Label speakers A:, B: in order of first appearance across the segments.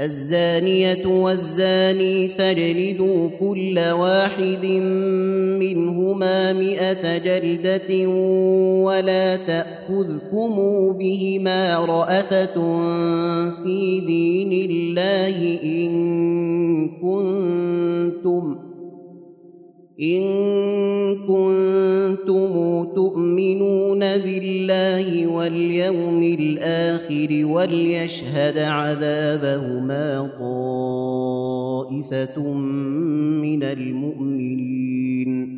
A: الزانية والزاني فاجلدوا كل واحد منهما مئة جلدة ولا تأخذكم بهما رأفة في دين الله إن كنتم إن كنتم تؤمنون بالله واليوم الآخر وليشهد عذابهما طائفة من المؤمنين.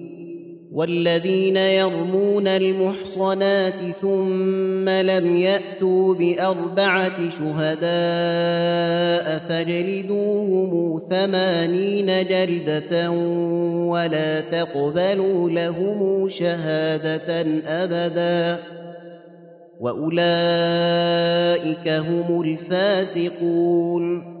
A: والذين يرمون المحصنات ثم لم يأتوا بأربعة شهداء فاجلدوهم ثمانين جلدة ولا تقبلوا لهم شهادة أبدا. وأولئك هم الفاسقون.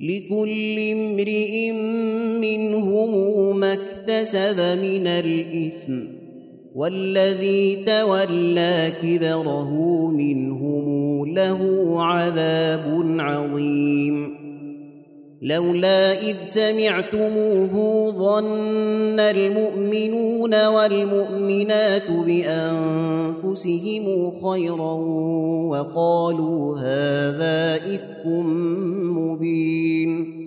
A: لكل امرئ منهم ما اكتسب من الإثم والذي تولى كبره منهم له عذاب عظيم. لولا إذ سمعتموه ظن المؤمنون والمؤمنات بأنفسهم خيرا وقالوا هذا إفك مبين.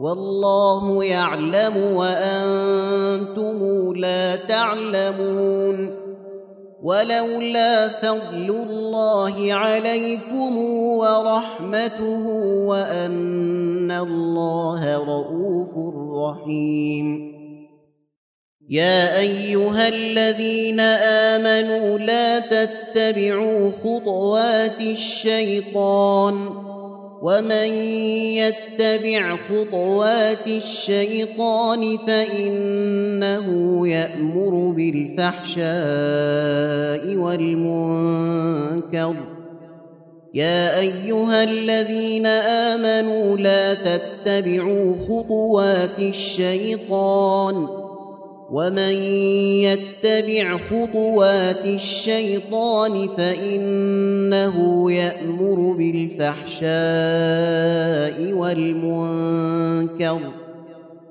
A: والله يعلم وأنتم لا تعلمون ولولا فضل الله عليكم ورحمته وأن الله رؤوف رحيم. يا أيها الذين آمنوا لا تتبعوا خطوات الشيطان ومن يتبع خطوات الشيطان فانه يامر بالفحشاء والمنكر يا ايها الذين امنوا لا تتبعوا خطوات الشيطان ومن يتبع خطوات الشيطان فإنه يأمر بالفحشاء والمنكر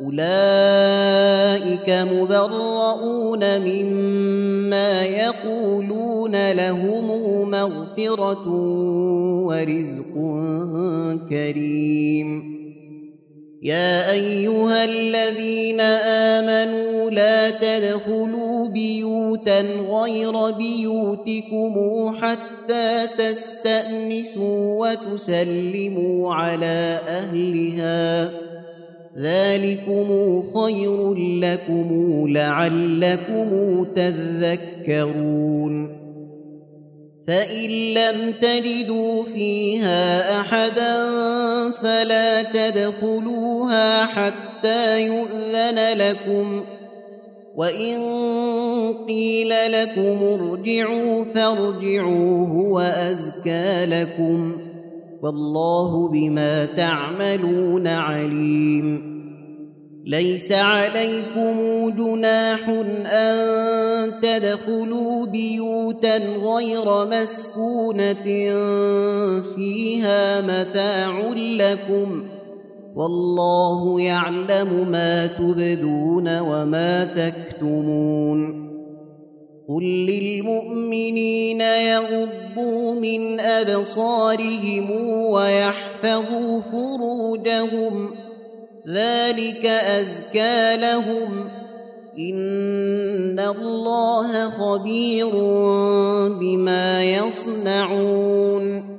A: أولئك مبرؤون مما يقولون لهم مغفرة ورزق كريم. يا أيها الذين آمنوا لا تدخلوا بيوتا غير بيوتكم حتى تستأنسوا وتسلموا على أهلها. ذلكم خير لكم لعلكم تذكرون فان لم تجدوا فيها احدا فلا تدخلوها حتى يؤذن لكم وان قيل لكم ارجعوا فارجعوا هو ازكى لكم والله بما تعملون عليم. ليس عليكم جناح أن تدخلوا بيوتا غير مسكونة فيها متاع لكم والله يعلم ما تبدون وما تكتمون. قل للمؤمنين يغضوا من ابصارهم ويحفظوا فروجهم ذلك ازكى لهم ان الله خبير بما يصنعون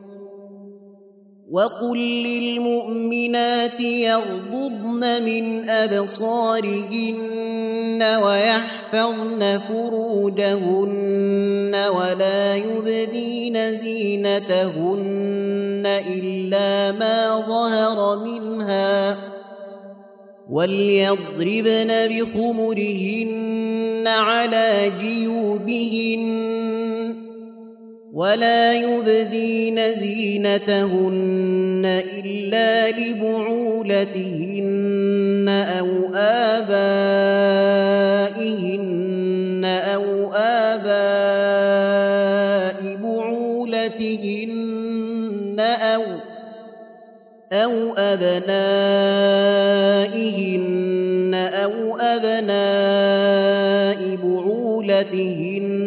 A: وقل للمؤمنات يغضضن من ابصارهن ويحفظن فروجهن ولا يبدين زينتهن إلا ما ظهر منها وليضربن بخمرهن على جيوبهن ولا يبدين زينتهن إلا لبعولتهن أو آبائهن أو آباء بعولتهن أو أو أبنائهن أو أبناء بعولتهن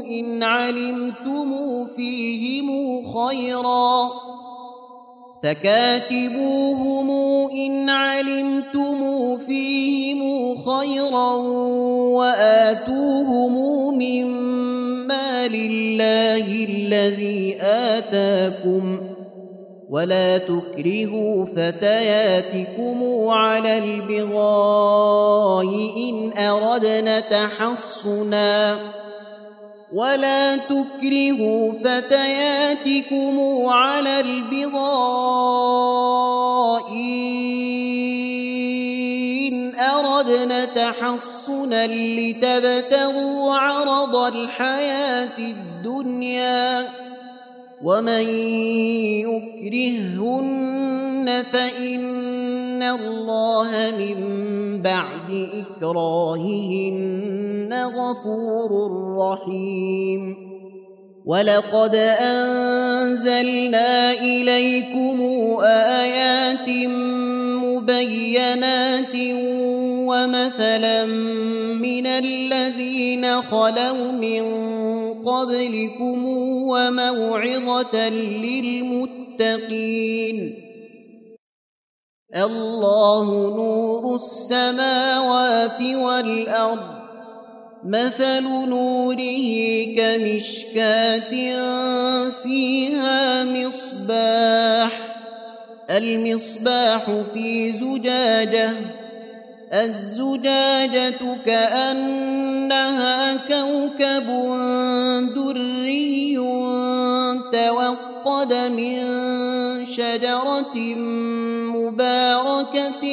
A: إن علمتم فيهم خيرا فكاتبوهم إن علمتم فيهم خيرا وآتوهم مما لله الذي آتاكم ولا تكرهوا فتياتكم على البغاء إن أردنا تحصناً ولا تكرهوا فتياتكم على البغاء إن أردنا تحصنا لتبتغوا عرض الحياة الدنيا. ومن يكرهن فإن الله من بعد إكراههن غفور رحيم ولقد أنزلنا إليكم آيات مبينات ومثلا من الذين خلوا من قبلكم وموعظة للمتقين. الله نور السماوات والأرض. مثل نوره كمشكاة فيها مصباح. المصباح في زجاجة. الزجاجة كأنها كوكب دري توقد من شجرة مباركة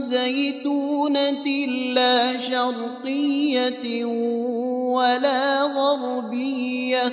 A: زيتونة لا شرقية ولا غربية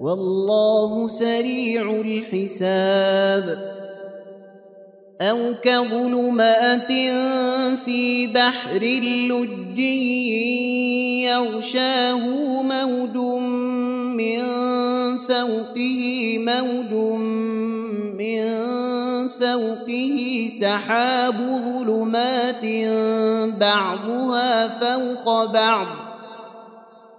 A: والله سريع الحساب. أو كظلمات في بحر لج يغشاه موج من فوقه موج من فوقه. سحاب ظلمات بعضها فوق بعض.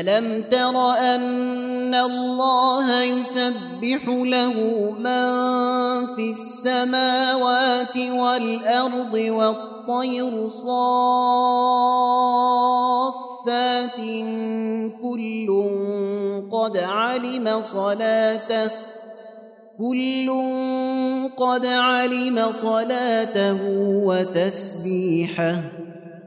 A: ألم تر أن الله يسبح له من في السماوات والأرض والطير صافات كل قد علم صلاته كل قد علم صلاته وتسبيحه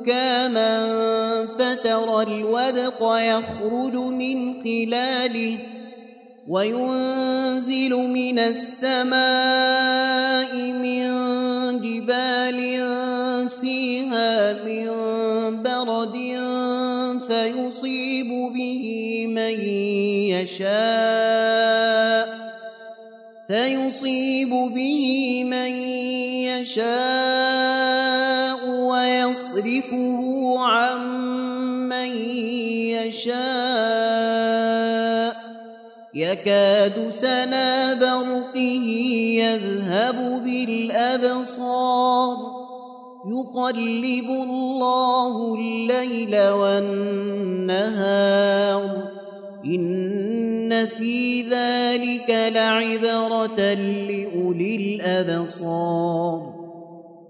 A: ركاما فترى الودق يخرج من خلاله وينزل من السماء من جبال فيها من برد فيصيب به من يشاء فيصيب به من يشاء ويصيب ويصرفه عن من يشاء. يكاد سنا برقه يذهب بالأبصار. يقلب الله الليل والنهار. إن في ذلك لعبرة لأولي الأبصار.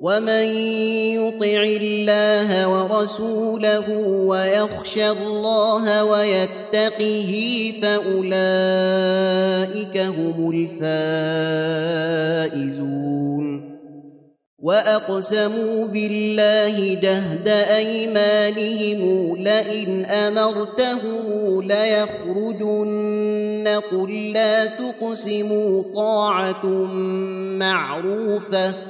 A: ومن يطع الله ورسوله ويخشى الله ويتقه فاولئك هم الفائزون واقسموا بالله جهد ايمانهم لئن امرتهم ليخرجن قل لا تقسموا طاعه معروفه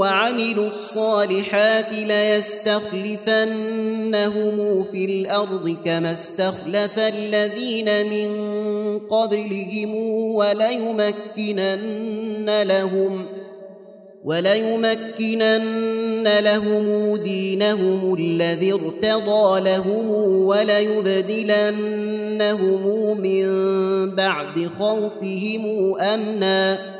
A: وعملوا الصالحات ليستخلفنهم في الأرض كما استخلف الذين من قبلهم وليمكنن لهم وليمكنن لهم دينهم الذي ارتضى لهم وليبدلنهم من بعد خوفهم أمنا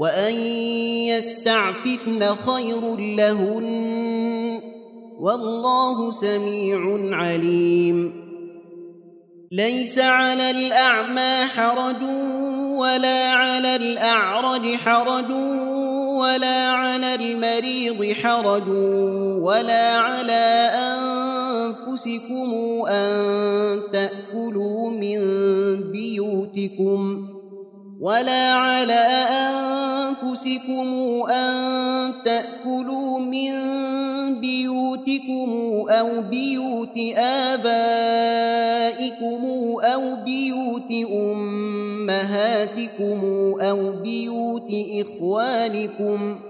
A: وان يستعففن خير لهن والله سميع عليم. ليس على الاعمى حرج ولا على الاعرج حرج ولا على المريض حرج ولا على انفسكم ان تاكلوا من بيوتكم ولا على أنفسكم أن تأكلوا من بيوتكم أو بيوت آبائكم أو بيوت أمهاتكم أو بيوت إخوانكم ۖ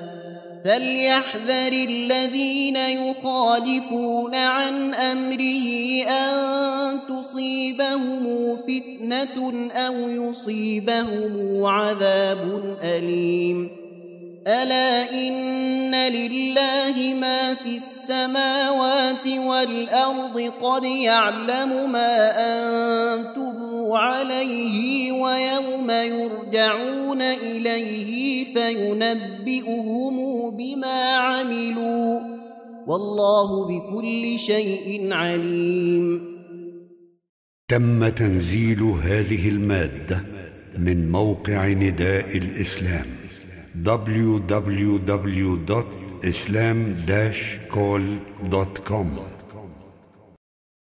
A: فليحذر الذين يخالفون عن أمره أن تصيبهم فتنة أو يصيبهم عذاب أليم. الا ان لله ما في السماوات والارض قد يعلم ما أنتم عليه ويوم يرجعون اليه فينبئهم بما عملوا والله بكل شيء عليم.
B: تم تنزيل هذه المادة من موقع نداء الإسلام. www.islam-call.com